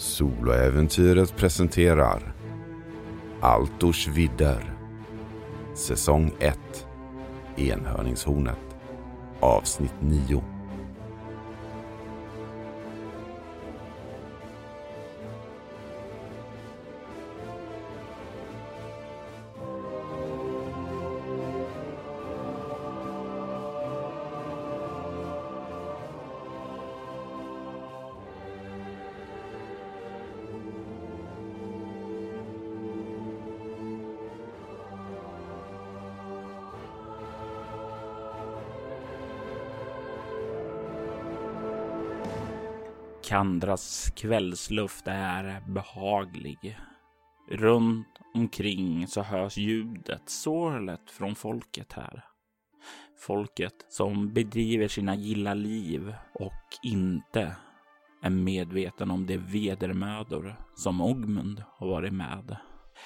Soloäventyret presenterar Altors vidder. Säsong 1 Enhörningshornet. Avsnitt 9 Kandras kvällsluft är behaglig. Runt omkring så hörs ljudet sorlet från folket här. Folket som bedriver sina gilla liv och inte är medveten om de vedermödor som Ogmund har varit med.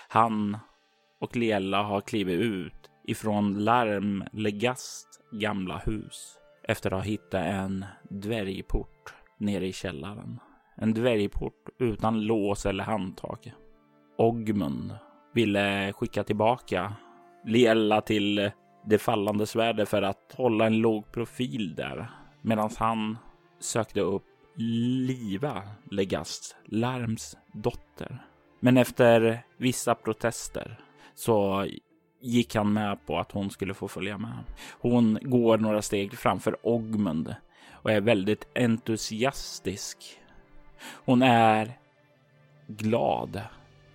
Han och Liella har klivit ut ifrån Larmlegast gamla hus efter att ha hittat en dvärgport nere i källaren. En dvärgport utan lås eller handtag. Ogmund ville skicka tillbaka Liella till det fallande svärdet för att hålla en låg profil där medan han sökte upp Liva Legast, Larms dotter. Men efter vissa protester så gick han med på att hon skulle få följa med. Hon går några steg framför Ogmund och är väldigt entusiastisk. Hon är glad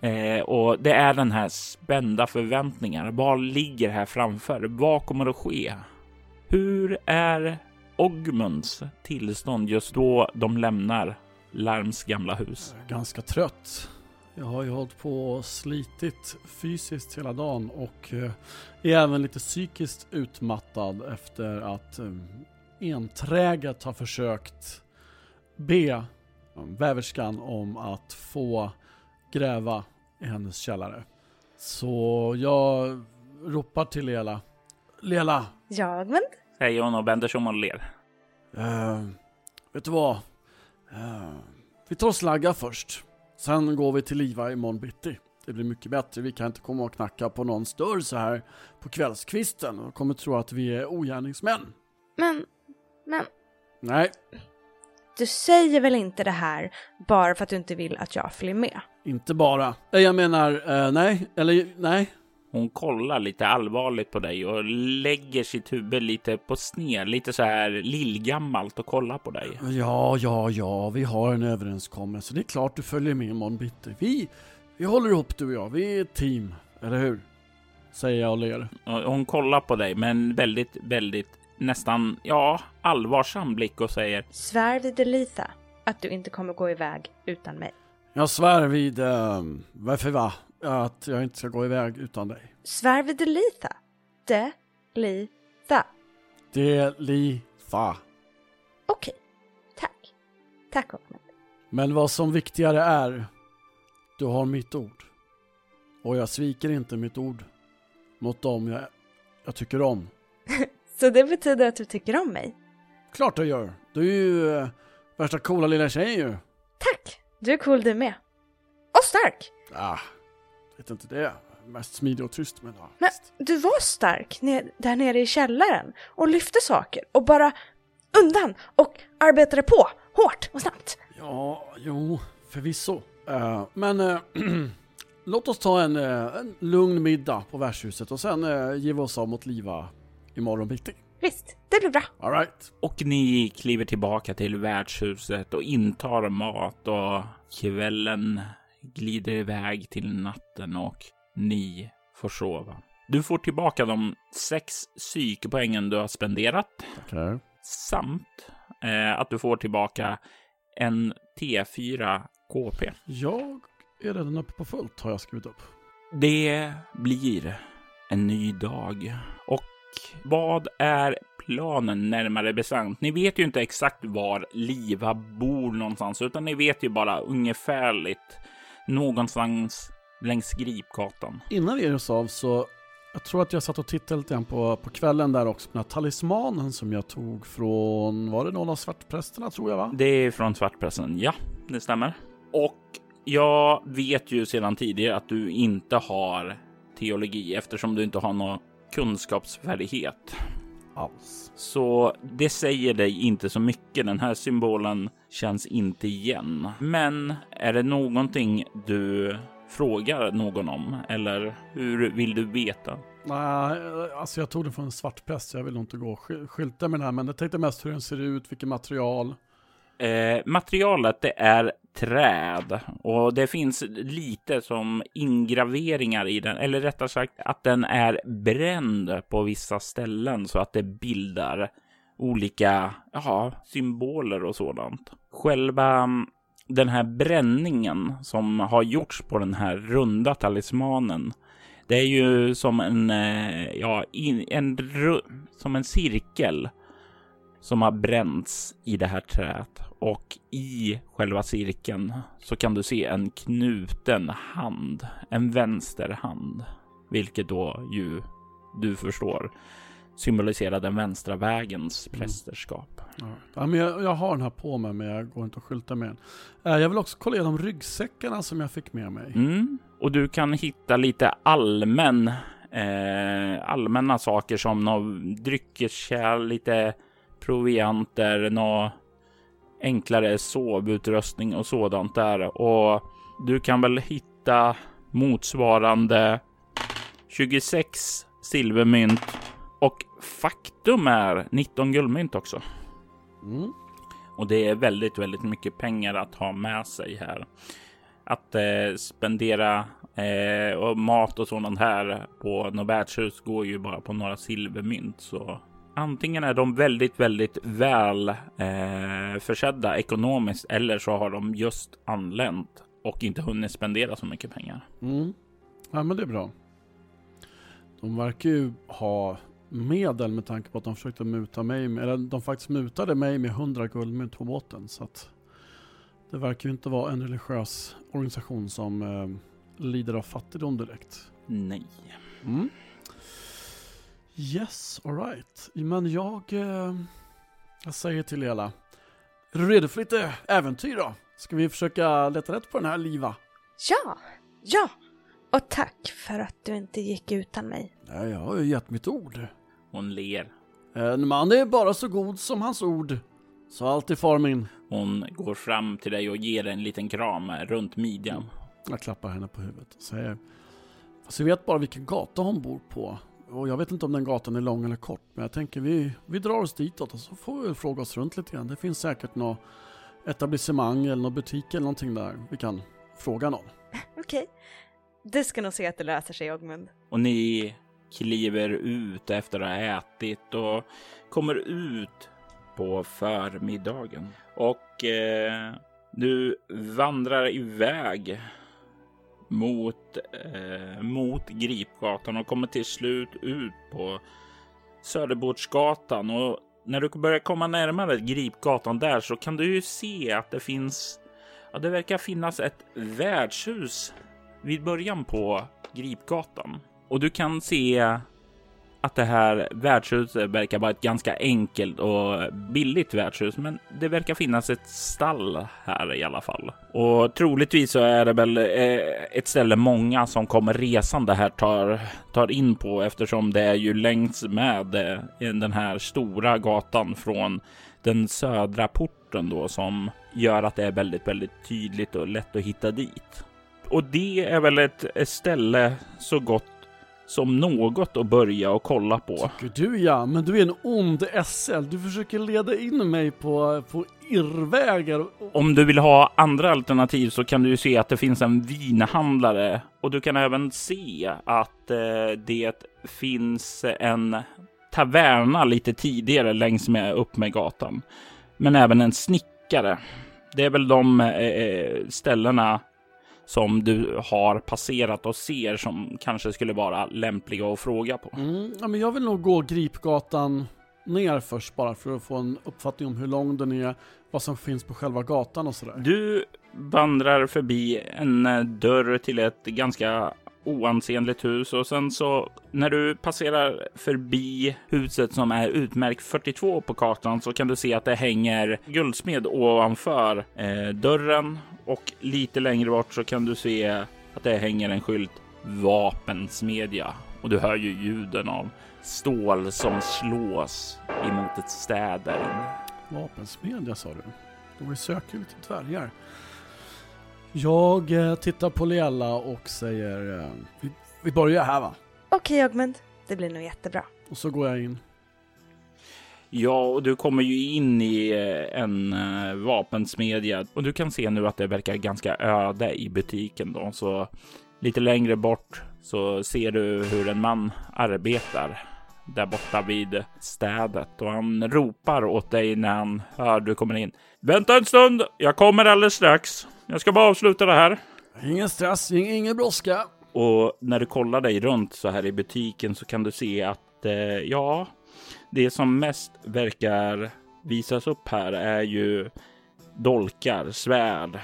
eh, och det är den här spända förväntningar. Vad ligger här framför? Vad kommer att ske? Hur är Ogmunds tillstånd just då de lämnar Larms gamla hus? Ganska trött. Jag har ju hållit på och slitit fysiskt hela dagen och eh, är även lite psykiskt utmattad efter att eh, enträget har försökt be väverskan om att få gräva i hennes källare. Så jag ropar till Lela. Lela! Ja, men? Säger hon och vänder sig om och ler. Uh, vet du vad? Uh, vi tar slagga först. Sen går vi till Liva imorgon bitti. Det blir mycket bättre. Vi kan inte komma och knacka på någons dörr så här på kvällskvisten. De kommer tro att vi är ogärningsmän. Men... Nej. Du säger väl inte det här bara för att du inte vill att jag följer med? Inte bara. Eh, jag menar, eh, nej, eller nej. Hon kollar lite allvarligt på dig och lägger sitt huvud lite på sned, lite så här lillgammalt och kollar på dig. Ja, ja, ja, vi har en överenskommelse. Det är klart du följer med imorgon bitti. Vi, vi håller ihop du och jag. Vi är ett team, eller hur? Säger jag och ler. Hon kollar på dig, men väldigt, väldigt nästan, ja, allvarsam blick och säger Svär vid Delitha att du inte kommer gå iväg utan mig. Jag svär vid, uh, varför va? Att jag inte ska gå iväg utan dig. Svär vid Delitha. De-li-tha. De-li-tha. Okej, tack. Tack Ahmed. Men vad som viktigare är, du har mitt ord. Och jag sviker inte mitt ord mot dem jag, jag tycker om. Så det betyder att du tycker om mig? Klart jag gör. Du är ju äh, värsta coola lilla tjejen ju. Tack! Du är cool du med. Och stark! Ah, vet inte det. Mest smidig och tyst men ja. Men du var stark ner, där nere i källaren och lyfte saker och bara undan och arbetade på hårt och snabbt. Ja, jo, förvisso. Uh, men uh, låt oss ta en, uh, en lugn middag på värdshuset och sen uh, ge oss av mot Liva imorgon bitti. Visst, det blir bra. All right. Och ni kliver tillbaka till värdshuset och intar mat och kvällen glider iväg till natten och ni får sova. Du får tillbaka de sex psykpoängen du har spenderat. Okay. Samt eh, att du får tillbaka en T4 KP. Jag är redan uppe på fullt har jag skrivit upp. Det blir en ny dag och vad är planen närmare bestämt? Ni vet ju inte exakt var Liva bor någonstans, utan ni vet ju bara ungefärligt någonstans längs Gripgatan. Innan vi ger oss av så jag tror att jag satt och tittade lite grann på, på kvällen där också, på den här talismanen som jag tog från, var det någon av svartprästerna tror jag va? Det är från svartprästen, ja, det stämmer. Och jag vet ju sedan tidigare att du inte har teologi eftersom du inte har någon kunskapsfärdighet Alls. Så det säger dig inte så mycket. Den här symbolen känns inte igen. Men är det någonting du frågar någon om? Eller hur vill du veta? Nej, alltså jag tog den från en svartpräst, jag vill nog inte gå och sky- skylta med den här, men jag tänkte mest hur den ser ut, vilket material. Eh, materialet det är träd och det finns lite som ingraveringar i den, eller rättare sagt att den är bränd på vissa ställen så att det bildar olika ja, symboler och sådant. Själva mm, den här bränningen som har gjorts på den här runda talismanen. Det är ju som en, eh, ja, in, en, som en cirkel som har bränts i det här träet och i själva cirkeln så kan du se en knuten hand, en vänsterhand, vilket då ju du förstår symboliserar den vänstra vägens prästerskap. Ja, men jag, jag har den här på mig, men jag går inte och skyltar med den. Eh, Jag vill också kolla igenom ryggsäckarna som jag fick med mig. Mm. Och du kan hitta lite allmän, eh, allmänna saker som nå dryckeskärl, lite provianter, nå enklare sovutrustning och sådant där. Och du kan väl hitta motsvarande 26 silvermynt och faktum är 19 guldmynt också. Mm. Och det är väldigt, väldigt mycket pengar att ha med sig här. Att eh, spendera eh, och mat och sådant här på något värdshus går ju bara på några silvermynt. Så antingen är de väldigt, väldigt väl eh, försedda ekonomiskt eller så har de just anlänt och inte hunnit spendera så mycket pengar. Mm. Ja, men det är bra. De verkar ju ha medel med tanke på att de försökte muta mig, eller de faktiskt mutade mig med 100 guldmynt på båten. Så att det verkar ju inte vara en religiös organisation som eh, lider av fattigdom direkt. Nej. Mm. Yes, alright. Men jag, eh, jag säger till er alla. Är du redo för lite äventyr då? Ska vi försöka leta rätt på den här Liva? Ja, ja. Och tack för att du inte gick utan mig. Ja, jag har ju gett mitt ord. Hon ler. En man är bara så god som hans ord. Så alltid far min. Hon går fram till dig och ger dig en liten kram runt midjan. Jag klappar henne på huvudet och säger. Fast vi vet bara vilken gata hon bor på. Och jag vet inte om den gatan är lång eller kort. Men jag tänker vi, vi drar oss ditåt och så får vi fråga oss runt lite grann. Det finns säkert något etablissemang eller någon butik eller någonting där. Vi kan fråga någon. Okej. Du ska nog se att det löser sig, Ogmund. Och ni kliver ut efter att ha ätit och kommer ut på förmiddagen. Och eh, du vandrar iväg mot, eh, mot Gripgatan och kommer till slut ut på Söderbordsgatan. Och när du börjar komma närmare Gripgatan där så kan du ju se att det finns, ja det verkar finnas ett värdshus vid början på Gripgatan. Och du kan se att det här värdshuset verkar vara ett ganska enkelt och billigt värdshus, men det verkar finnas ett stall här i alla fall. Och troligtvis så är det väl eh, ett ställe många som kommer resande här tar, tar in på eftersom det är ju längs med eh, den här stora gatan från den södra porten då som gör att det är väldigt, väldigt tydligt och lätt att hitta dit. Och det är väl ett ställe så gott som något att börja och kolla på. Tycker du ja, men du är en ond SL. Du försöker leda in mig på, på irrvägar. Om du vill ha andra alternativ så kan du ju se att det finns en vinhandlare och du kan även se att eh, det finns en taverna lite tidigare längs med upp med gatan. Men även en snickare. Det är väl de eh, ställena som du har passerat och ser som kanske skulle vara lämpliga att fråga på. Mm, ja, men jag vill nog gå Gripgatan ner först bara för att få en uppfattning om hur lång den är, vad som finns på själva gatan och sådär. Du vandrar förbi en eh, dörr till ett ganska oansenligt hus och sen så när du passerar förbi huset som är utmärkt 42 på kartan så kan du se att det hänger guldsmed ovanför eh, dörren och lite längre bort så kan du se att det hänger en skylt vapensmedja och du hör ju ljuden av stål som slås emot ett städ där inne. Vapensmedja sa du. De söker lite dvärgar. Jag eh, tittar på Liella och säger eh, vi, vi börjar här va? Okej Augment, det blir nog jättebra. Och så går jag in. Ja, och du kommer ju in i eh, en uh, vapensmedja och du kan se nu att det verkar ganska öde i butiken då, så lite längre bort så ser du hur en man arbetar där borta vid städet och han ropar åt dig när han hör du kommer in. Vänta en stund, jag kommer alldeles strax. Jag ska bara avsluta det här. Ingen stress, ing, ingen brådska. Och när du kollar dig runt så här i butiken så kan du se att eh, ja, det som mest verkar visas upp här är ju dolkar, svärd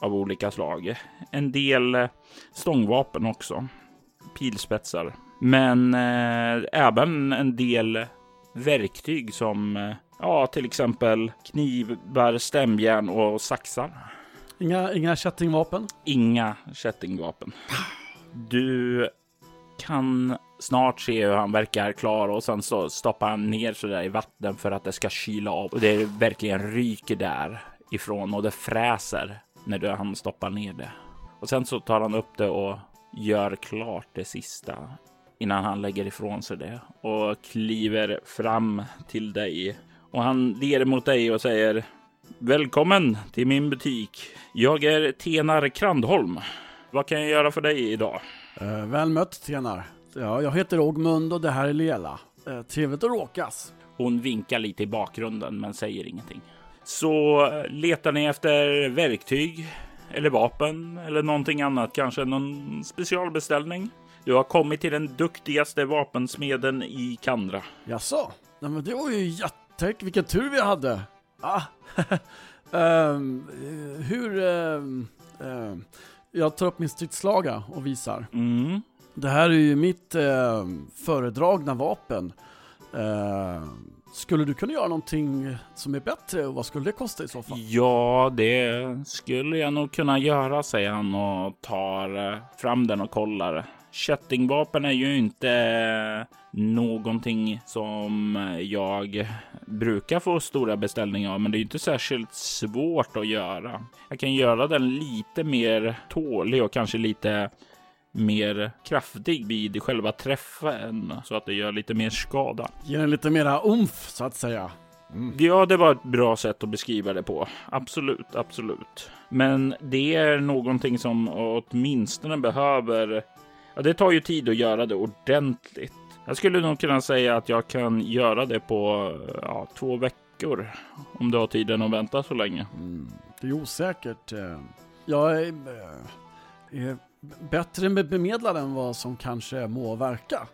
av olika slag. En del stångvapen också, pilspetsar, men eh, även en del verktyg som eh, ja, till exempel knivar, stämjärn och saxar. Inga, inga kättingvapen? Inga kättingvapen. Du kan snart se hur han verkar klar och sen så stoppar han ner så där i vatten för att det ska kyla av. Och det verkligen ryker där ifrån och det fräser när han stoppar ner det. Och sen så tar han upp det och gör klart det sista innan han lägger ifrån sig det och kliver fram till dig. Och han ler mot dig och säger Välkommen till min butik. Jag är Tenar Krandholm. Vad kan jag göra för dig idag? Uh, väl mött Tenar. Ja, jag heter Ogmund och det här är Lela. Uh, trevligt att råkas. Hon vinkar lite i bakgrunden men säger ingenting. Så eh, letar ni efter verktyg eller vapen eller någonting annat, kanske någon specialbeställning? Du har kommit till den duktigaste vapensmeden i Kandra. Jaså? Nej, men det var ju jätte... Vilken tur vi hade. Ah. um, hur... Um, um, jag tar upp min stridslaga och visar. Mm. Det här är ju mitt uh, föredragna vapen. Uh, skulle du kunna göra någonting som är bättre och vad skulle det kosta i så fall? Ja, det skulle jag nog kunna göra, säger han och tar eh, fram den och kollar. Kättingvapen är ju inte någonting som jag brukar få stora beställningar av, men det är inte särskilt svårt att göra. Jag kan göra den lite mer tålig och kanske lite mer kraftig vid själva träffen så att det gör lite mer skada. Ger den lite mera umf så att säga. Mm. Ja, det var ett bra sätt att beskriva det på. Absolut, absolut. Men det är någonting som åtminstone behöver Ja, det tar ju tid att göra det ordentligt. Jag skulle nog kunna säga att jag kan göra det på ja, två veckor. Om du har tiden att vänta så länge. Mm, det är osäkert. Eh. Jag är, eh, är bättre med bemedlad än vad som kanske må verka.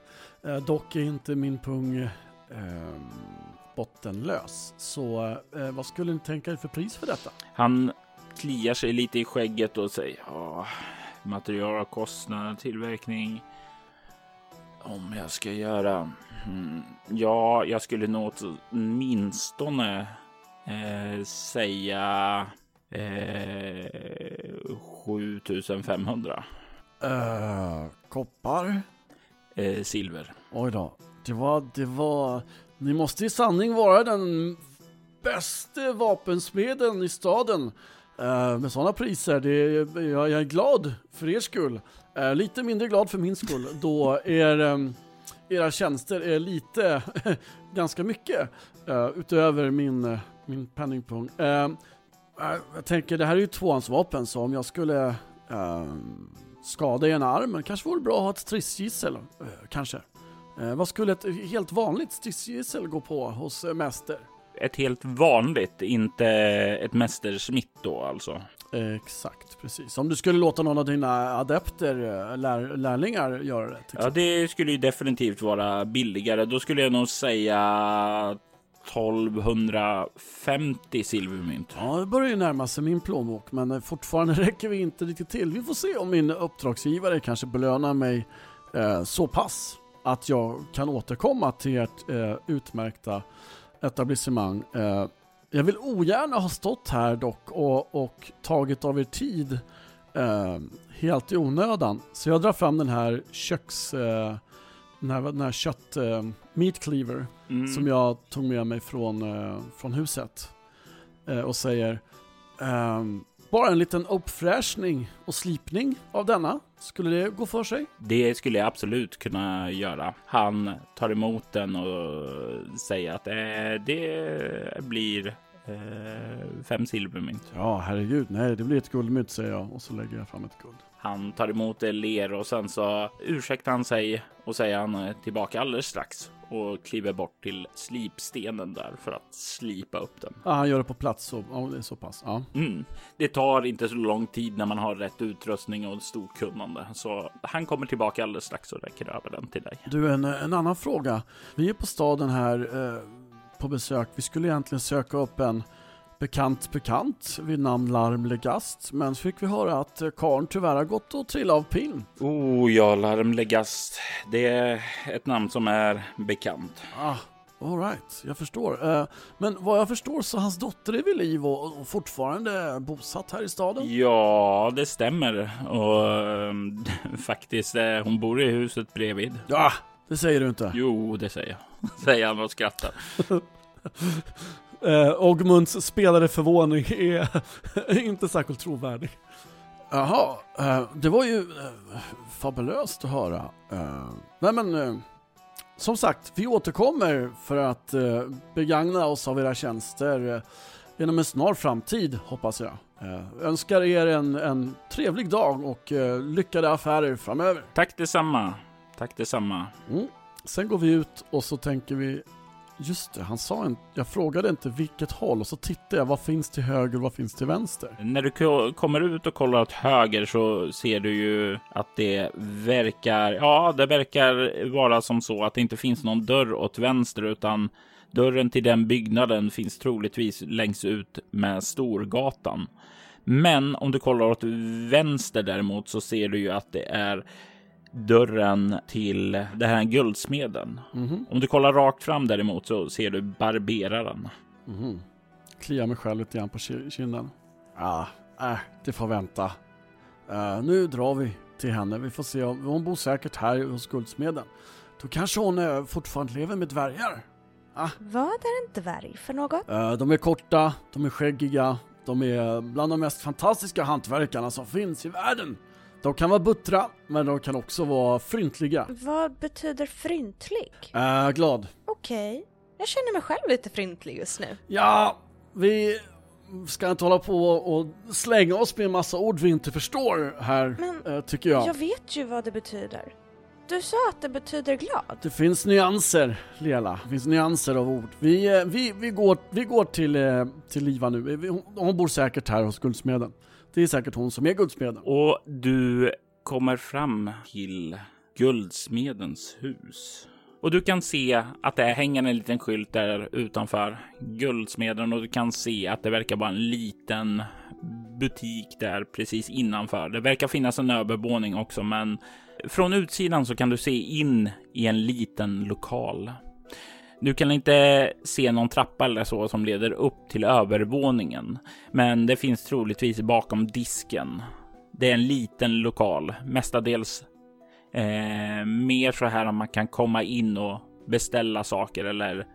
Eh, dock är inte min pung eh, bottenlös. Så eh, vad skulle ni tänka er för pris för detta? Han kliar sig lite i skägget och säger ja, materialkostnader, tillverkning. Om jag ska göra... Hmm, ja, jag skulle nog åtminstone eh, säga eh, 7500. Uh, koppar? Eh, silver. Oj då. Det var, det var... Ni måste i sanning vara den bästa vapensmeden i staden. Eh, uh, med sådana priser, det, jag, jag är glad för er skull. Uh, lite mindre glad för min skull, då er, um, era tjänster är lite, ganska mycket, uh, utöver min, min penningpung. jag tänker, det här är ju tvåhandsvapen, så om jag skulle ehm, skada ena armen, kanske vore det bra att ha ett stridsgissel, kanske. vad skulle ett helt vanligt stridsgissel gå på hos mäster? Ett helt vanligt, inte ett mästersmitt då alltså. Exakt, precis. Om du skulle låta någon av dina adepter, eh, lär, lärlingar göra det. Ja, det skulle ju definitivt vara billigare. Då skulle jag nog säga 1250 silvermynt. Ja, det börjar ju närma sig min plånbok, men eh, fortfarande räcker vi inte riktigt till. Vi får se om min uppdragsgivare kanske belönar mig eh, så pass att jag kan återkomma till ert eh, utmärkta etablissemang. Eh, jag vill ogärna ha stått här dock och, och tagit av er tid eh, helt i onödan. Så jag drar fram den här köks... Eh, den här, den här kött... Eh, meat cleaver Mm. som jag tog med mig från, eh, från huset. Eh, och säger ehm, bara en liten uppfräschning och slipning av denna. Skulle det gå för sig? Det skulle jag absolut kunna göra. Han tar emot den och säger att eh, det blir eh, fem silvermynt. Ja, herregud. Nej, det blir ett guldmynt säger jag och så lägger jag fram ett guld. Han tar emot det, ler och sen så ursäktar han sig och säger han är tillbaka alldeles strax och kliver bort till slipstenen där för att slipa upp den. Ja, han gör det på plats så, ja, det är så pass. Ja. Mm. Det tar inte så lång tid när man har rätt utrustning och stort kunnande, så han kommer tillbaka alldeles strax och räcker över den till dig. Du, en, en annan fråga. Vi är på staden här eh, på besök. Vi skulle egentligen söka upp en bekant bekant vid namn Larm Legast, men fick vi höra att eh, karln tyvärr har gått och trillat av pillen. Oh ja, Larmlegast. Det är ett namn som är bekant. Ah, all right, jag förstår. Eh, men vad jag förstår så hans dotter är vid liv och, och fortfarande bosatt här i staden? Ja, det stämmer. Och ehm, faktiskt, eh, hon bor i huset bredvid. Ja, det säger du inte. Jo, det säger jag. Säger han och skrattar. Eh, Ogmunds spelade förvåning är inte särskilt trovärdig. Jaha, eh, det var ju eh, fabulöst att höra. Eh, nej men, eh, som sagt, vi återkommer för att eh, begagna oss av era tjänster eh, inom en snar framtid, hoppas jag. Önskar er en, en trevlig dag och lyckade affärer framöver. Tack detsamma. Tack detsamma. Mm. Sen går vi ut och så tänker vi Just det, han sa en, jag frågade inte vilket håll och så tittade jag, vad finns till höger och vad finns till vänster? När du kommer ut och kollar åt höger så ser du ju att det verkar, ja, det verkar vara som så att det inte finns någon dörr åt vänster utan dörren till den byggnaden finns troligtvis längst ut med Storgatan. Men om du kollar åt vänster däremot så ser du ju att det är dörren till den här guldsmeden. Mhm, Om du kollar rakt fram däremot så ser du barberaren. mhm. Kliar mig själv lite grann på ki- kinden. Ja, äh, det får vänta. Eh, nu drar vi till henne, vi får se om hon bor säkert här hos guldsmeden. Då kanske hon uh, fortfarande lever med dvärgar. Vad är en dvärg för något? Eh, de är korta, de är skäggiga, de är bland de mest fantastiska hantverkarna som finns i världen. De kan vara buttra, men de kan också vara fryntliga. Vad betyder fryntlig? Uh, glad. Okej, jag känner mig själv lite fryntlig just nu. Ja, vi ska inte hålla på och slänga oss med en massa ord vi inte förstår här, Men eh, tycker jag. Jag vet ju vad det betyder. Du sa att det betyder glad. Det finns nyanser, Lela. Det finns nyanser av ord. Vi, eh, vi, vi, går, vi går till, till Liva nu. Hon bor säkert här hos guldsmeden. Det är säkert hon som är guldsmeden. Och du kommer fram till guldsmedens hus. Och du kan se att det hänger en liten skylt där utanför guldsmeden och du kan se att det verkar vara en liten butik där precis innanför. Det verkar finnas en övervåning också, men från utsidan så kan du se in i en liten lokal. Du kan inte se någon trappa eller så som leder upp till övervåningen, men det finns troligtvis bakom disken. Det är en liten lokal, mestadels eh, mer så här att man kan komma in och beställa saker eller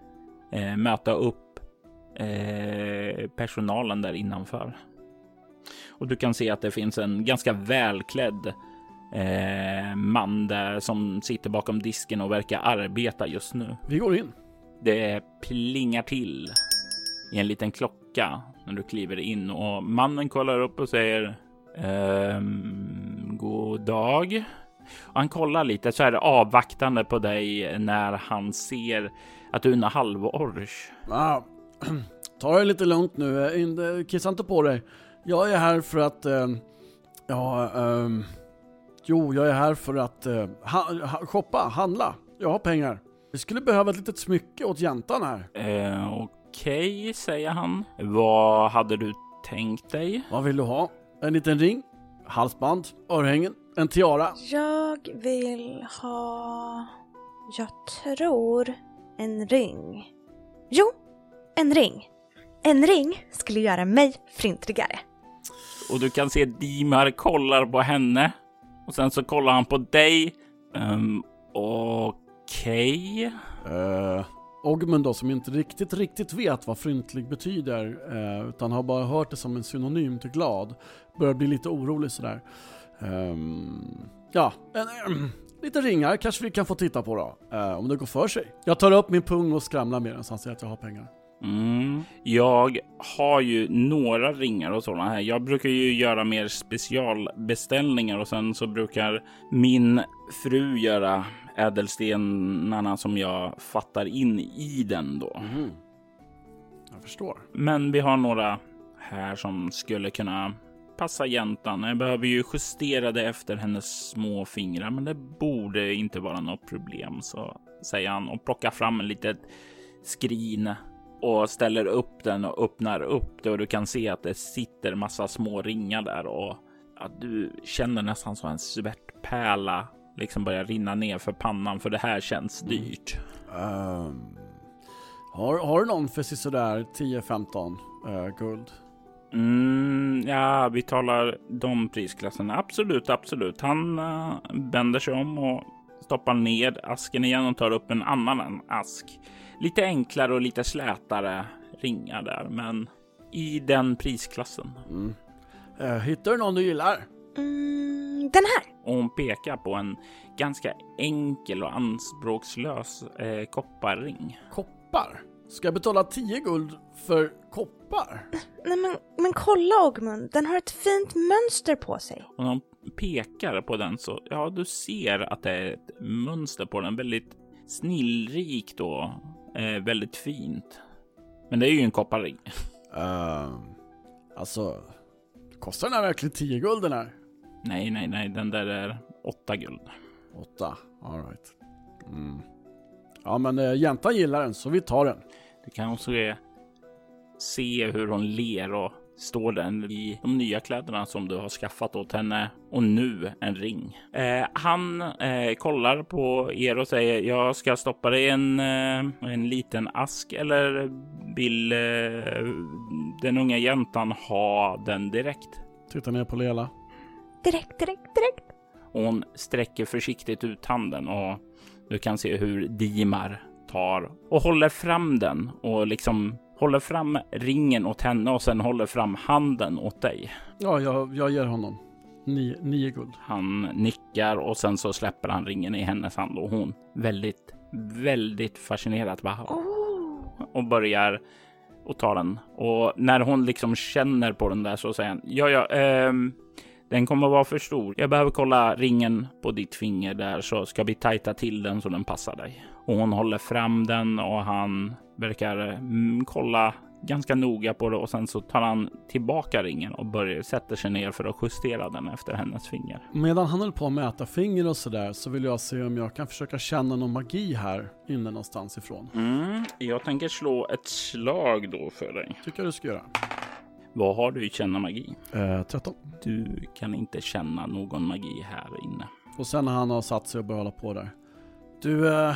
eh, möta upp eh, personalen där innanför. Och du kan se att det finns en ganska välklädd eh, man där som sitter bakom disken och verkar arbeta just nu. Vi går in. Det plingar till i en liten klocka när du kliver in och mannen kollar upp och säger ehm, God dag. Och han kollar lite så här avvaktande på dig när han ser att du är en halvårs. Ah, ta det lite lugnt nu. kissa inte på dig. Jag är här för att... Eh, ja, ehm, jo, jag är här för att eh, ha, shoppa, handla. Jag har pengar. Vi skulle behöva ett litet smycke åt jäntan här. Eh, Okej, okay, säger han. Vad hade du tänkt dig? Vad vill du ha? En liten ring? Halsband? Örhängen? En tiara? Jag vill ha... Jag tror en ring. Jo, en ring. En ring skulle göra mig flintrigare. Och du kan se Dimar kollar på henne och sen så kollar han på dig. Um, Okej. Okay. Uh, eh, Ogmund då, som inte riktigt, riktigt vet vad fryntlig betyder, uh, utan har bara hört det som en synonym till glad, börjar bli lite orolig sådär. Um, ja, en, um, lite ringar kanske vi kan få titta på då, uh, om det går för sig. Jag tar upp min pung och skramlar med den så han ser att jag har pengar. Mm. Jag har ju några ringar och sådana här. Jag brukar ju göra mer specialbeställningar och sen så brukar min fru göra ädelstenarna som jag fattar in i den då. Mm. Jag förstår. Men vi har några här som skulle kunna passa jäntan. Jag behöver ju justera det efter hennes små fingrar, men det borde inte vara något problem, så säger han och plockar fram en litet skrin och ställer upp den och öppnar upp det och du kan se att det sitter massa små ringar där och att du känner nästan som en svettpärla liksom börjar rinna ner för pannan för det här känns mm. dyrt. Um, har, har du någon för sådär 10-15 uh, guld? Mm, ja, vi talar de prisklasserna. Absolut, absolut. Han uh, vänder sig om och stoppar ner asken igen och tar upp en annan ask lite enklare och lite slätare ringar där, men i den prisklassen. Mm. Uh, hittar du någon du gillar? Mm, den här. Och hon pekar på en ganska enkel och anspråkslös eh, kopparring. Koppar? Ska jag betala 10 guld för koppar? Nej men, men kolla Ogmund, den har ett fint mönster på sig. Och när hon pekar på den så, ja du ser att det är ett mönster på den, väldigt snillrikt och Eh, väldigt fint. Men det är ju en kopparring. Uh, alltså, kostar den här verkligen 10 guld den här? Nej, nej, nej, den där är 8 guld. 8, alright. Mm. Ja, men äh, jäntan gillar den, så vi tar den. Du kan också se hur hon ler och står den i de nya kläderna som du har skaffat åt henne och nu en ring. Eh, han eh, kollar på er och säger jag ska stoppa dig en, eh, en liten ask eller vill eh, den unga jäntan ha den direkt? Titta ner på Lela. Direkt, direkt, direkt. hon sträcker försiktigt ut handen och du kan se hur Dimar tar och håller fram den och liksom håller fram ringen åt henne och sen håller fram handen åt dig. Ja, jag, jag ger honom nio, nio guld. Han nickar och sen så släpper han ringen i hennes hand och hon väldigt, väldigt fascinerat bara oh. och börjar och ta den. Och när hon liksom känner på den där så säger han ja, ja, ähm, den kommer vara för stor. Jag behöver kolla ringen på ditt finger där så ska vi tajta till den så den passar dig. Och hon håller fram den och han verkar mm, kolla ganska noga på det och sen så tar han tillbaka ringen och börjar sätter sig ner för att justera den efter hennes finger. Medan han höll på att mäta finger och sådär så vill jag se om jag kan försöka känna någon magi här inne någonstans ifrån. Mm, jag tänker slå ett slag då för dig. Tycker jag du ska göra. Vad har du i känna magi? Eh, 13. Du kan inte känna någon magi här inne. Och sen när han har satt sig och börjat hålla på där. Du, eh,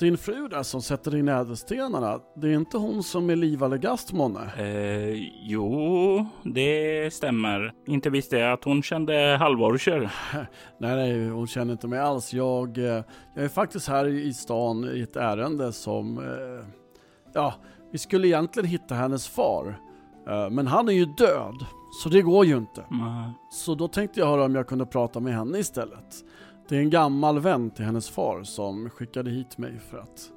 din fru där som sätter in ädelstenarna, det är inte hon som är Liva Legast månne? Eh, jo, det stämmer. Inte visste jag att hon kände halvorcher. nej, nej, hon känner inte mig alls. Jag, eh, jag är faktiskt här i stan i ett ärende som, eh, ja, vi skulle egentligen hitta hennes far. Eh, men han är ju död, så det går ju inte. Mm. Så då tänkte jag höra om jag kunde prata med henne istället. Det är en gammal vän till hennes far som skickade hit mig för att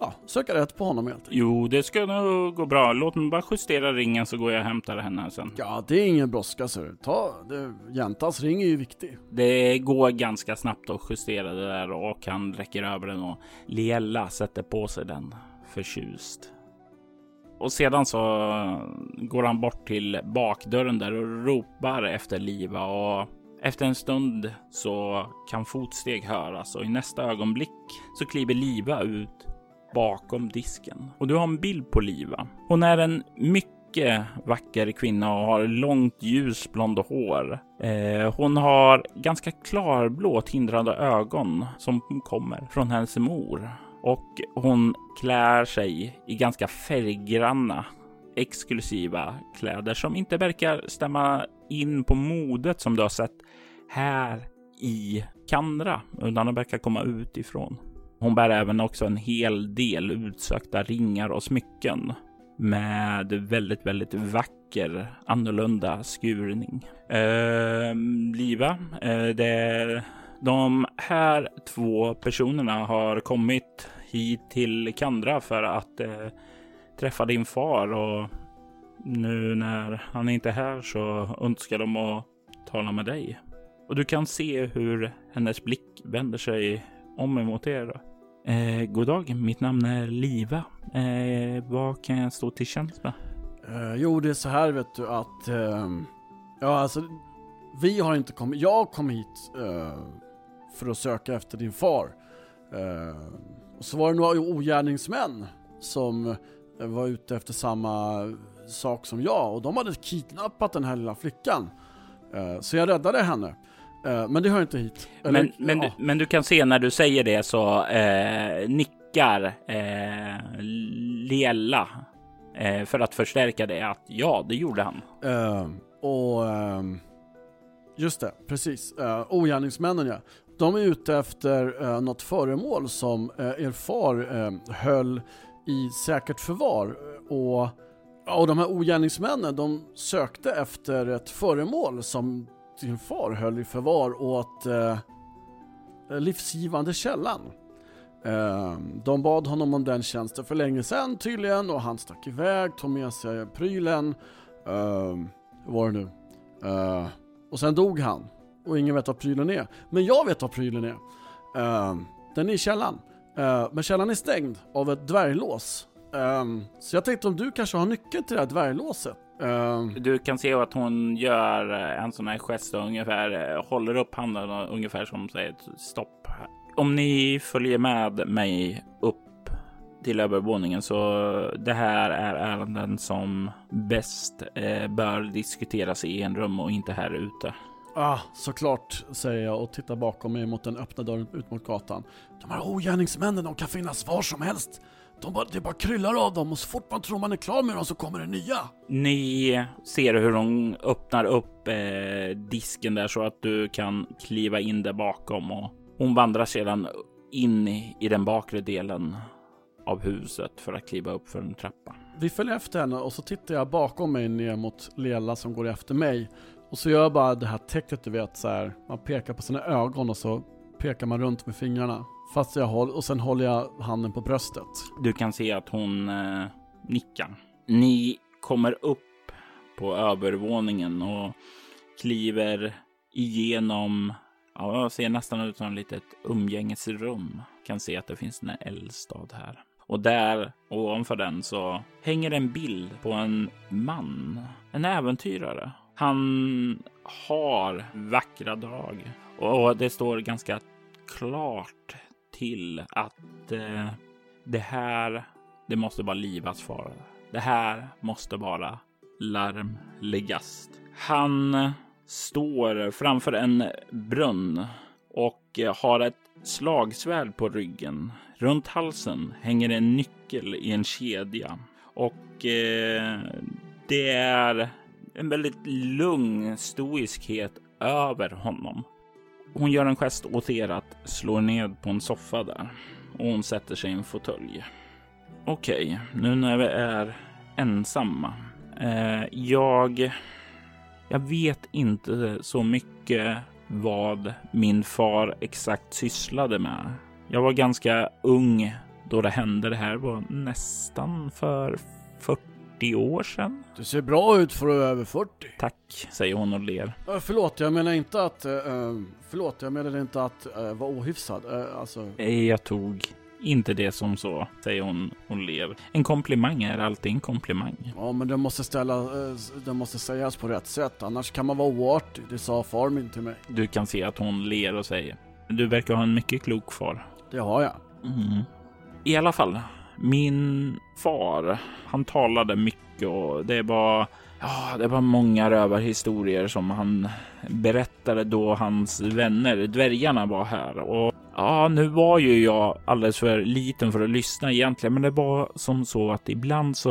ja, söka rätt på honom helt enkelt. Jo, det ska nog gå bra. Låt mig bara justera ringen så går jag och hämtar henne sen. Ja, det är ingen brådska så Ta, det, jäntans ring är ju viktig. Det går ganska snabbt att justera det där och han räcker över den och Liella sätter på sig den förtjust. Och sedan så går han bort till bakdörren där och ropar efter Liva och Efter en stund så kan fotsteg höras och i nästa ögonblick så kliver Liva ut bakom disken. Och du har en bild på Liva. Hon är en mycket vacker kvinna och har långt ljusblond hår. Eh, hon har ganska klarblå tindrande ögon som kommer från hennes mor. Och hon klär sig i ganska färggranna exklusiva kläder som inte verkar stämma in på modet som du har sett här i Kandra, utan de verkar komma utifrån. Hon bär även också en hel del utsökta ringar och smycken med väldigt, väldigt vacker annorlunda skurning. Eh, Liva, eh, det, de här två personerna har kommit hit till Kandra för att eh, träffa din far och nu när han inte är här så önskar de att tala med dig. Och du kan se hur hennes blick vänder sig om emot er. Eh, god dag, mitt namn är Liva. Eh, vad kan jag stå till tjänst med? Eh, jo, det är så här vet du att, eh, ja alltså, vi har inte kommit, jag kom hit eh, för att söka efter din far. Eh, och så var det några ogärningsmän som eh, var ute efter samma sak som jag och de hade kidnappat den här lilla flickan. Eh, så jag räddade henne. Eh, men det hör inte hit. Eller, men, men, ja. du, men du kan se när du säger det så eh, nickar eh, Liella eh, för att förstärka det att ja, det gjorde han. Och ehm, just det, precis. Uh, ogärningsmännen ja. De är ute efter eh, något föremål som eh, er far eh, höll i säkert förvar. Och, och de här ogärningsmännen de sökte efter ett föremål som din far höll i förvar åt eh, livsgivande källan. Eh, De bad honom om den tjänsten för länge sedan tydligen och han stack iväg, tog med sig prylen. Eh, hur var det nu? Eh, och sen dog han. Och ingen vet vad prylen är. Men jag vet vad prylen är. Uh, den är i källaren. Uh, men källaren är stängd av ett dvärglås. Uh, så jag tänkte om du kanske har nyckeln till det här dvärglåset? Du kan se att hon gör eh, en sån här gest och ungefär eh, håller upp handen och ungefär som säger stopp. Om ni följer med mig upp till övervåningen så det här är ärenden som bäst eh, bör diskuteras i en rum och inte här ute. Ah, såklart, säger jag och tittar bakom mig mot den öppna dörren ut mot gatan. De här ogärningsmännen, de kan finnas var som helst. De bara, det bara kryllar av dem och så fort man tror man är klar med dem så kommer det nya. Ni ser hur hon öppnar upp eh, disken där så att du kan kliva in där bakom och hon vandrar sedan in i, i den bakre delen av huset för att kliva upp för en trappa. Vi följer efter henne och så tittar jag bakom mig ner mot Lela som går efter mig. Och så gör jag bara det här tecknet du vet så här. Man pekar på sina ögon och så pekar man runt med fingrarna. Fast jag håller, och sen håller jag handen på bröstet. Du kan se att hon eh, nickar. Ni kommer upp på övervåningen och kliver igenom, ja, jag ser nästan ut som ett litet umgängesrum. Kan se att det finns en eldstad här. Och där ovanför den så hänger en bild på en man, en äventyrare. Han har vackra drag och det står ganska klart till att eh, det här, det måste vara Livas fara. Det här måste vara larmligast. Han står framför en brunn och har ett slagsvärd på ryggen. Runt halsen hänger en nyckel i en kedja och eh, det är en väldigt lugn stoiskhet över honom. Hon gör en gest åt er att slå ned på en soffa där och hon sätter sig i en fåtölj. Okej, nu när vi är ensamma. Eh, jag, jag vet inte så mycket vad min far exakt sysslade med. Jag var ganska ung då det hände. Det här var nästan för 40 år sedan. Du ser bra ut för att vara över 40. Tack, säger hon och ler. Uh, förlåt, jag menar inte att... Uh, förlåt, jag menar inte att uh, vara ohyfsad. Uh, alltså... Jag tog inte det som så, säger hon och ler. En komplimang är alltid en komplimang. Ja, men det måste, ställa, det måste sägas på rätt sätt, annars kan man vara oartig. Det sa far min till mig. Du kan se att hon ler och säger. Du verkar ha en mycket klok far. Det har jag. Mm. I alla fall, min far, han talade mycket och det var Ja, det var många rövarhistorier som han berättade då hans vänner, dvärgarna, var här. Och ja, nu var ju jag alldeles för liten för att lyssna egentligen, men det var som så att ibland så,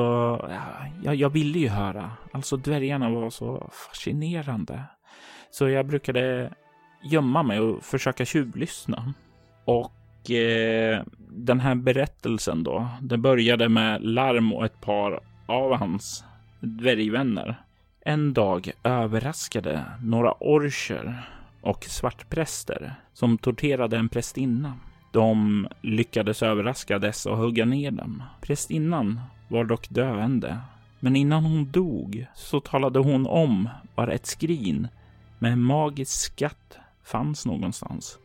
ja, jag ville ju höra. Alltså dvärgarna var så fascinerande. Så jag brukade gömma mig och försöka tjuvlyssna. Och eh, den här berättelsen då, den började med larm och ett par av hans dvärgvänner. En dag överraskade några orcher och svartpräster som torterade en prästinna. De lyckades överraska dessa och hugga ner dem. Prästinnan var dock döende, men innan hon dog så talade hon om var ett skrin med en magisk skatt fanns någonstans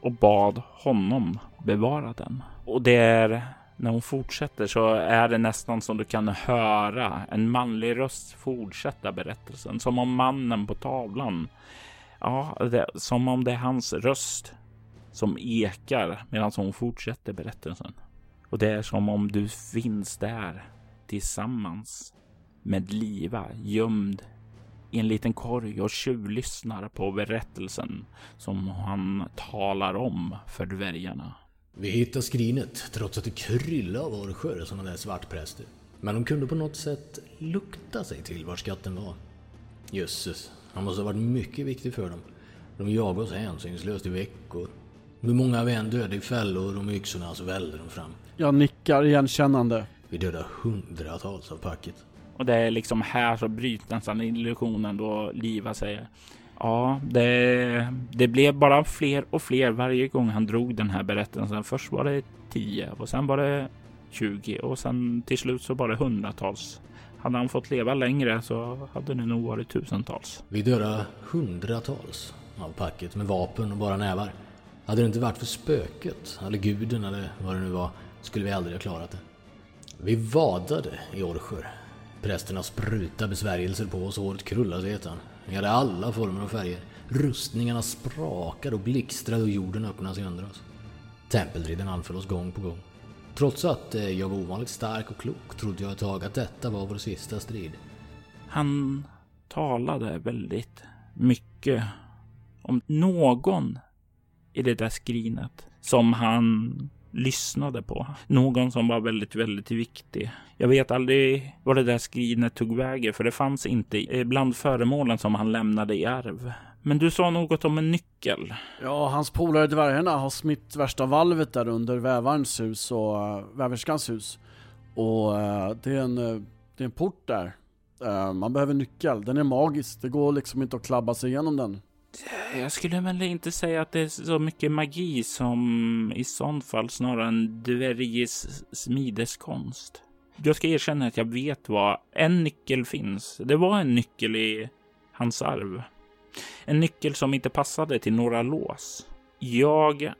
och bad honom bevara den. Och det är när hon fortsätter så är det nästan som du kan höra en manlig röst fortsätta berättelsen. Som om mannen på tavlan. Ja, det, som om det är hans röst som ekar medan hon fortsätter berättelsen. Och det är som om du finns där tillsammans med Liva gömd i en liten korg och tjuvlyssnar på berättelsen som han talar om för dvärgarna. Vi hittade skrinet trots att det kryllade av orcher sådana där svartpräster. Men de kunde på något sätt lukta sig till var skatten var. Jösses, han måste ha varit mycket viktig för dem. De jagade oss hänsynslöst i veckor. Hur många vi än dödade i fällor och med yxorna så välde de fram. Jag nickar igenkännande. Vi dödade hundratals av packet. Och det är liksom här så bryts nästan illusionen då Liva säger Ja, det, det blev bara fler och fler varje gång han drog den här berättelsen. Först var det 10 och sen var det 20 och sen till slut så var det hundratals. Hade han fått leva längre så hade det nog varit tusentals. Vi dödade hundratals av packet med vapen och bara nävar. Hade det inte varit för spöket, eller guden eller vad det nu var, skulle vi aldrig ha klarat det. Vi vadade i orcher. Prästerna sprutade besvärjelser på oss och håret krullade sig vi hade alla former och färger. Rustningarna sprakade och blixtrade och jorden öppnade sig under oss. Tempeldriden anföll oss gång på gång. Trots att eh, jag var ovanligt stark och klok trodde jag ett tag att detta var vår sista strid. Han talade väldigt mycket om någon i det där skrinet som han lyssnade på. Någon som var väldigt, väldigt viktig. Jag vet aldrig vad det där skrinet tog vägen, för det fanns inte bland föremålen som han lämnade i arv. Men du sa något om en nyckel. Ja, hans polare dvärgarna har smitt värsta valvet där under vävarens hus och eh, väverskans hus. Och eh, det, är en, eh, det är en port där. Man behöver nyckel. Den är magisk. Det går liksom inte att klabba sig igenom den. Jag skulle väl inte säga att det är så mycket magi som i sånt fall snarare en dvärgis smideskonst. Jag ska erkänna att jag vet vad en nyckel finns. Det var en nyckel i hans arv. En nyckel som inte passade till några lås. Jag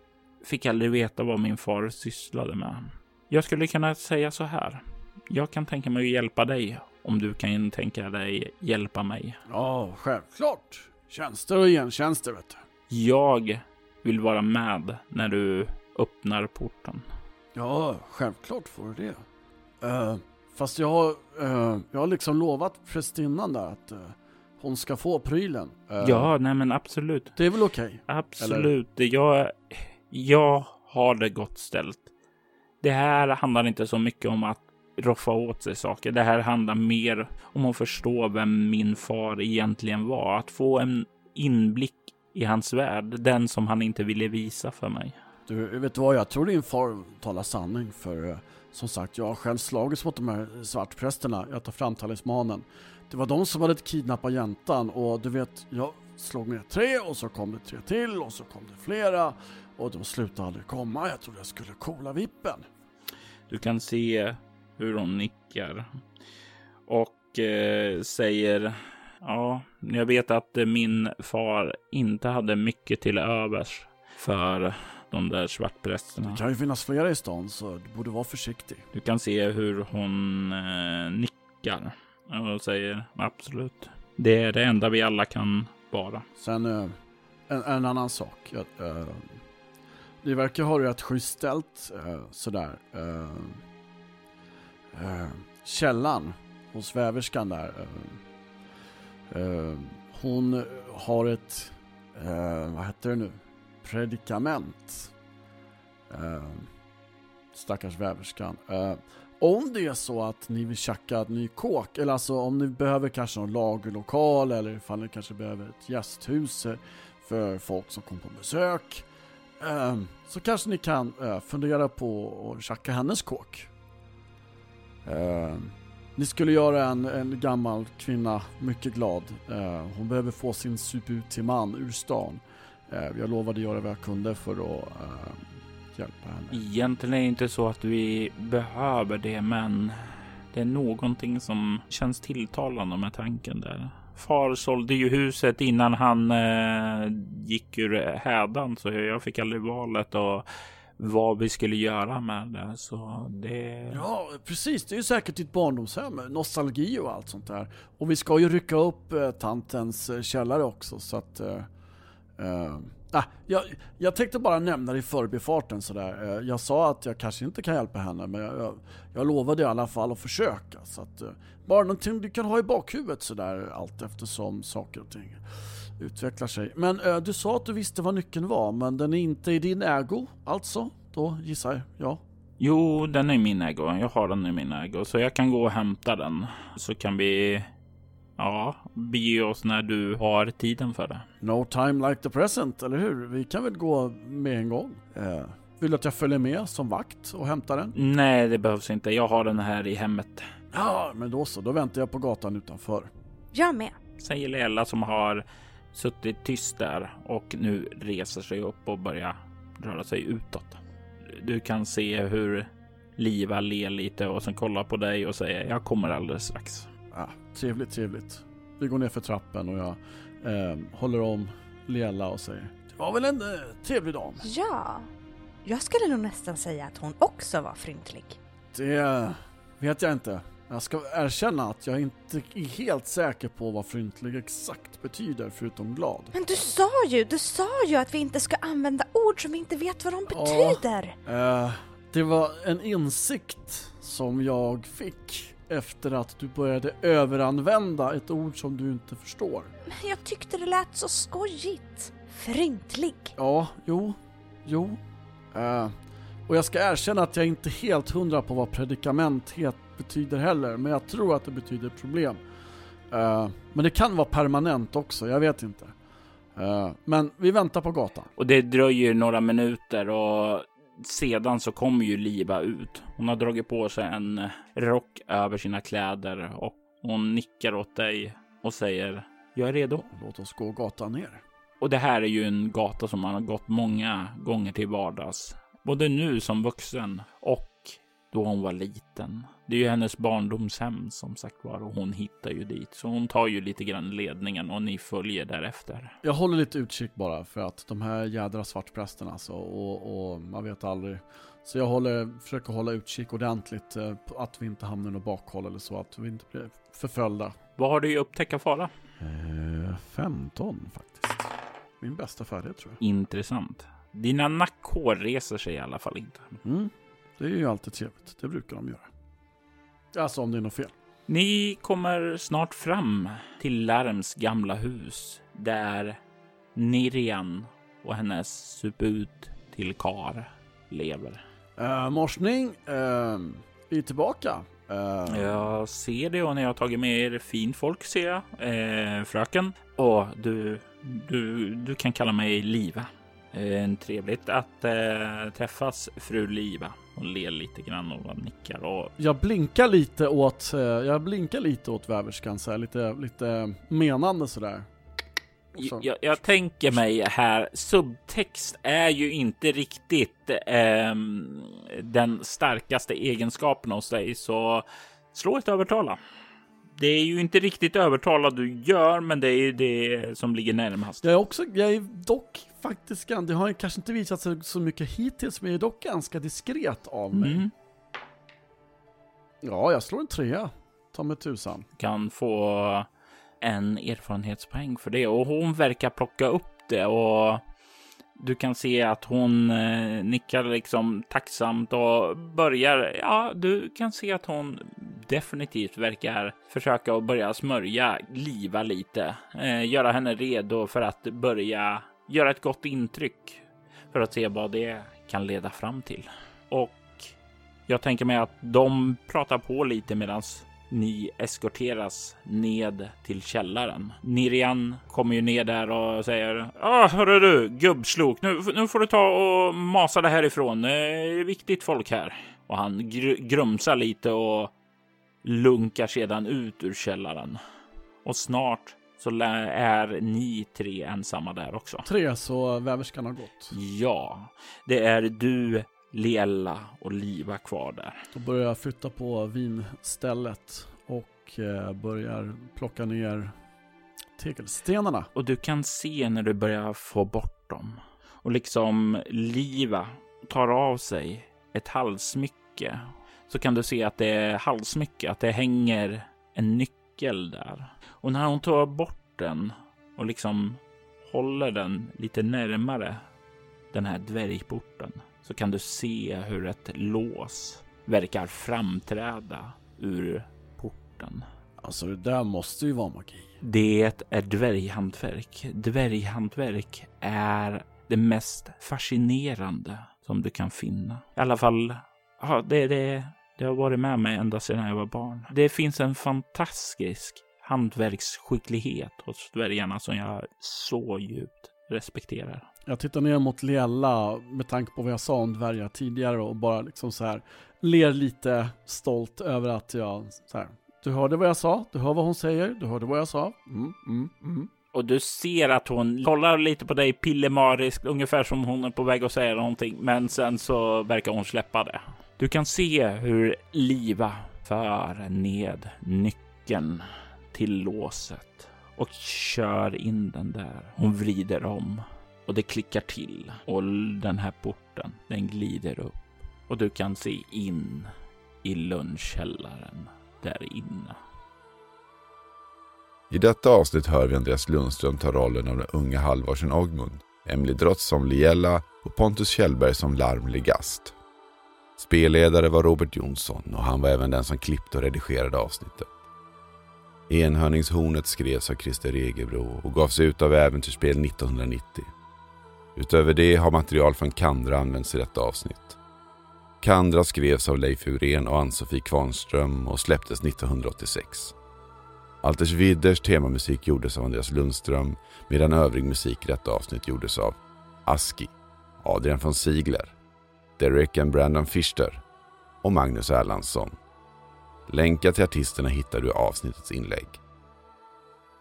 fick aldrig veta vad min far sysslade med. Jag skulle kunna säga så här. Jag kan tänka mig att hjälpa dig om du kan tänka dig hjälpa mig. Ja, självklart. Tjänster och gentjänster vet du. Jag vill vara med när du öppnar porten. Ja, självklart får du det. Uh, fast jag har, uh, jag har liksom lovat prästinnan där att uh, hon ska få prylen. ja, nej men absolut. Det är väl okej? Okay? Absolut. Eller? Jag, jag har det gott ställt. Det här handlar inte så mycket om att roffa åt sig saker. Det här handlar mer om att förstå vem min far egentligen var. Att få en inblick i hans värld. Den som han inte ville visa för mig. Du, vet du vad? Jag tror din far talar sanning. För eh, som sagt, jag har själv slagits mot de här svartprästerna. Jag tar fram talismanen. Det var de som hade kidnappat jäntan och du vet, jag slog ner tre och så kom det tre till och så kom det flera och de slutade aldrig komma. Jag trodde jag skulle kola vippen. Du kan se hur hon nickar och eh, säger ja, jag vet att min far inte hade mycket till övers för de där svartprästerna. Det kan ju finnas flera i stan så du borde vara försiktig. Du kan se hur hon eh, nickar och säger absolut. Det är det enda vi alla kan vara. Sen eh, en, en annan sak. Jag, eh, ni verkar ha det rätt schysst ställt eh, sådär. Eh, källan hos väverskan där. eh, eh, hon har ett, eh, vad heter det nu, predikament. Eh, stackars väverskan. Eh, om det är så att ni vill tjacka ett ny kåk, eller alltså om ni behöver kanske någon lagerlokal eller ifall ni kanske behöver ett gästhus för folk som kommer på besök. Eh, så kanske ni kan eh, fundera på att tjacka hennes kåk. Eh, Ni skulle göra en, en gammal kvinna mycket glad. Eh, Hon behöver få sin suput till man ur stan. Eh, Jag lovade göra vad jag kunde för att eh, hjälpa henne. Egentligen är det inte så att vi behöver det, men det är någonting som känns tilltalande med tanken där. Far sålde ju huset innan han eh, gick ur hädan, så jag fick aldrig valet och vad vi skulle göra med det. Så det... Ja, precis. Det är ju säkert ditt barndomshem. Nostalgi och allt sånt där. Och vi ska ju rycka upp eh, tantens eh, källare också så att... Eh, eh, ah, jag, jag tänkte bara nämna det i förbifarten sådär. Eh, jag sa att jag kanske inte kan hjälpa henne men jag, jag, jag lovade i alla fall att försöka. Så att, eh, bara någonting du kan ha i bakhuvudet sådär allt eftersom saker och ting utvecklar sig. Men eh, du sa att du visste vad nyckeln var men den är inte i din ägo alltså? Då gissar jag. Jo, den är i min ägo. Jag har den i min ägo, så jag kan gå och hämta den. Så kan vi, ja, bege oss när du har tiden för det. No time like the present, eller hur? Vi kan väl gå med en gång? Eh, vill du att jag följer med som vakt och hämtar den? Nej, det behövs inte. Jag har den här i hemmet. Ja, men då så. Då väntar jag på gatan utanför. Jag med. Säger Lela som har suttit tyst där och nu reser sig upp och börjar röra sig utåt. Du kan se hur Liva ler lite och sen kollar på dig och säger jag kommer alldeles strax. Ja, trevligt, trevligt. Vi går ner för trappen och jag eh, håller om Lela och säger Det var väl en eh, trevlig dam? Ja, jag skulle nog nästan säga att hon också var fryntlig. Det vet jag inte. Jag ska erkänna att jag inte är helt säker på vad fryntlig exakt betyder förutom glad. Men du sa ju, du sa ju att vi inte ska använda ord som vi inte vet vad de Ja. betyder. Eh, det var en insikt som jag fick efter att du började överanvända ett ord som du inte förstår. Men jag tyckte det lät så skojigt. Fryntlig. Ja, jo, jo. Eh, och jag ska erkänna att jag inte helt hundra på vad predikamenthet betyder heller, men jag tror att det betyder problem. Eh, men det kan vara permanent också, jag vet inte. Eh, men vi väntar på gatan. Och det dröjer några minuter och sedan så kommer ju Liva ut. Hon har dragit på sig en rock över sina kläder och hon nickar åt dig och säger jag är redo. Låt oss gå gatan ner. Och det här är ju en gata som man har gått många gånger till vardags. Både nu som vuxen och då hon var liten. Det är ju hennes barndomshem som sagt var och hon hittar ju dit. Så hon tar ju lite grann ledningen och ni följer därefter. Jag håller lite utkik bara för att de här jädra svartprästerna alltså, och, och man vet aldrig. Så jag håller, försöker hålla utkik ordentligt eh, att vi inte hamnar i något bakhåll eller så, att vi inte blir förföljda. Vad har du i upptäcka fara? Eh, 15 faktiskt. Min bästa färdighet tror jag. Intressant. Dina nackhår reser sig i alla fall inte. Mm. Det är ju alltid trevligt, det brukar de göra. Alltså om det är något fel. Ni kommer snart fram till Larms gamla hus där Nirian och hennes suput till kar lever. Uh, morsning, eh, vi är tillbaka. Eh, Jag ser det och ni har tagit med er fint folk ser jag, eh, fröken. Och du, du, du kan kalla mig Liva. Eh, trevligt att eh, träffas fru Liva. Hon ler lite grann och nickar och Jag blinkar lite åt, eh, jag blinkar lite åt väverskan så här, lite, lite menande sådär. Så- Jag, jag tänker mig här, subtext är ju inte riktigt ehm, den starkaste egenskapen hos dig, så slå ett övertala. Det är ju inte riktigt övertalad du gör, men det är ju det som ligger närmast. Jag är också, jag är dock faktiskt, det har kanske inte visat sig så mycket hittills, men jag är dock ganska diskret av mig. Mm. Ja, jag slår en trea. Ta mig tusan. Kan få en erfarenhetspoäng för det och hon verkar plocka upp det och du kan se att hon eh, nickar liksom tacksamt och börjar. Ja, du kan se att hon definitivt verkar försöka att börja smörja, liva lite, eh, göra henne redo för att börja göra ett gott intryck för att se vad det kan leda fram till. Och jag tänker mig att de pratar på lite medans ni eskorteras ned till källaren. Nirian kommer ju ner där och säger Ja, hörru du, gubbslok, nu, nu får du ta och masa det härifrån. Det är viktigt folk här. Och han gr grumsar lite och lunkar sedan ut ur källaren. Och snart så är ni tre ensamma där också. Tre, så väverskan har gått. Ja, det är du, Liella och Liva kvar där. Då börjar jag flytta på vinstället och eh, börjar plocka ner tegelstenarna. Och du kan se när du börjar få bort dem. Och liksom Liva tar av sig ett halssmycke. Så kan du se att det är halssmycke, att det hänger en nyckel där. Och när hon tar bort den och liksom håller den lite närmare den här dvärgporten så kan du se hur ett lås verkar framträda ur porten. Alltså det där måste ju vara magi. Det är dvärghantverk. Dvärghantverk är det mest fascinerande som du kan finna. I alla fall, ja, det, det, det har varit med mig ända sedan jag var barn. Det finns en fantastisk hantverksskicklighet hos dvärgarna som jag så djupt respekterar. Jag tittar ner mot Liella med tanke på vad jag sa om dvärgar tidigare och bara liksom så här ler lite stolt över att jag så här. Du hörde vad jag sa, du hör vad hon säger, du hörde vad jag sa. Mm, mm, mm. Och du ser att hon kollar lite på dig pillemariskt, ungefär som hon är på väg att säga någonting. Men sen så verkar hon släppa det. Du kan se hur Liva för ned nyckeln till låset och kör in den där. Hon vrider om och det klickar till och den här porten, den glider upp och du kan se in i lunchkällaren där inne. I detta avsnitt hör vi Andreas Lundström ta rollen av den unga Halvarsen Ogmund, Emily Drotz som Liella och Pontus Kjellberg som larmlig gast. Spelledare var Robert Jonsson och han var även den som klippte och redigerade avsnittet. Enhörningshornet skrevs av Christer Egebro och gavs ut av Äventyrsspel 1990. Utöver det har material från Kandra använts i detta avsnitt. Kandra skrevs av Leif Urén och Ann-Sofie Kvarnström och släpptes 1986. Alters Widders temamusik gjordes av Andreas Lundström medan övrig musik i detta avsnitt gjordes av Aski, Adrian von Ziegler, Derek and Brandon Fischer och Magnus Erlandsson. Länkar till artisterna hittar du i avsnittets inlägg.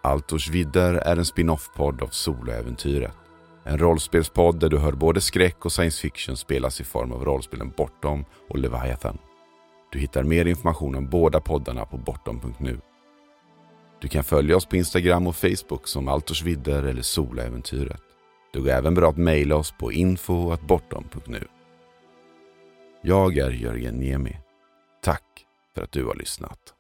Altors Vidder är en spin-off-podd av Soloäventyret. En rollspelspodd där du hör både skräck och science fiction spelas i form av rollspelen Bortom och Leviathan. Du hittar mer information om båda poddarna på bortom.nu. Du kan följa oss på Instagram och Facebook som Altors Vidder eller Solaäventyret. Det går även bra att mejla oss på info.bortom.nu. Jag är Jörgen Niemi. Tack för att du har lyssnat.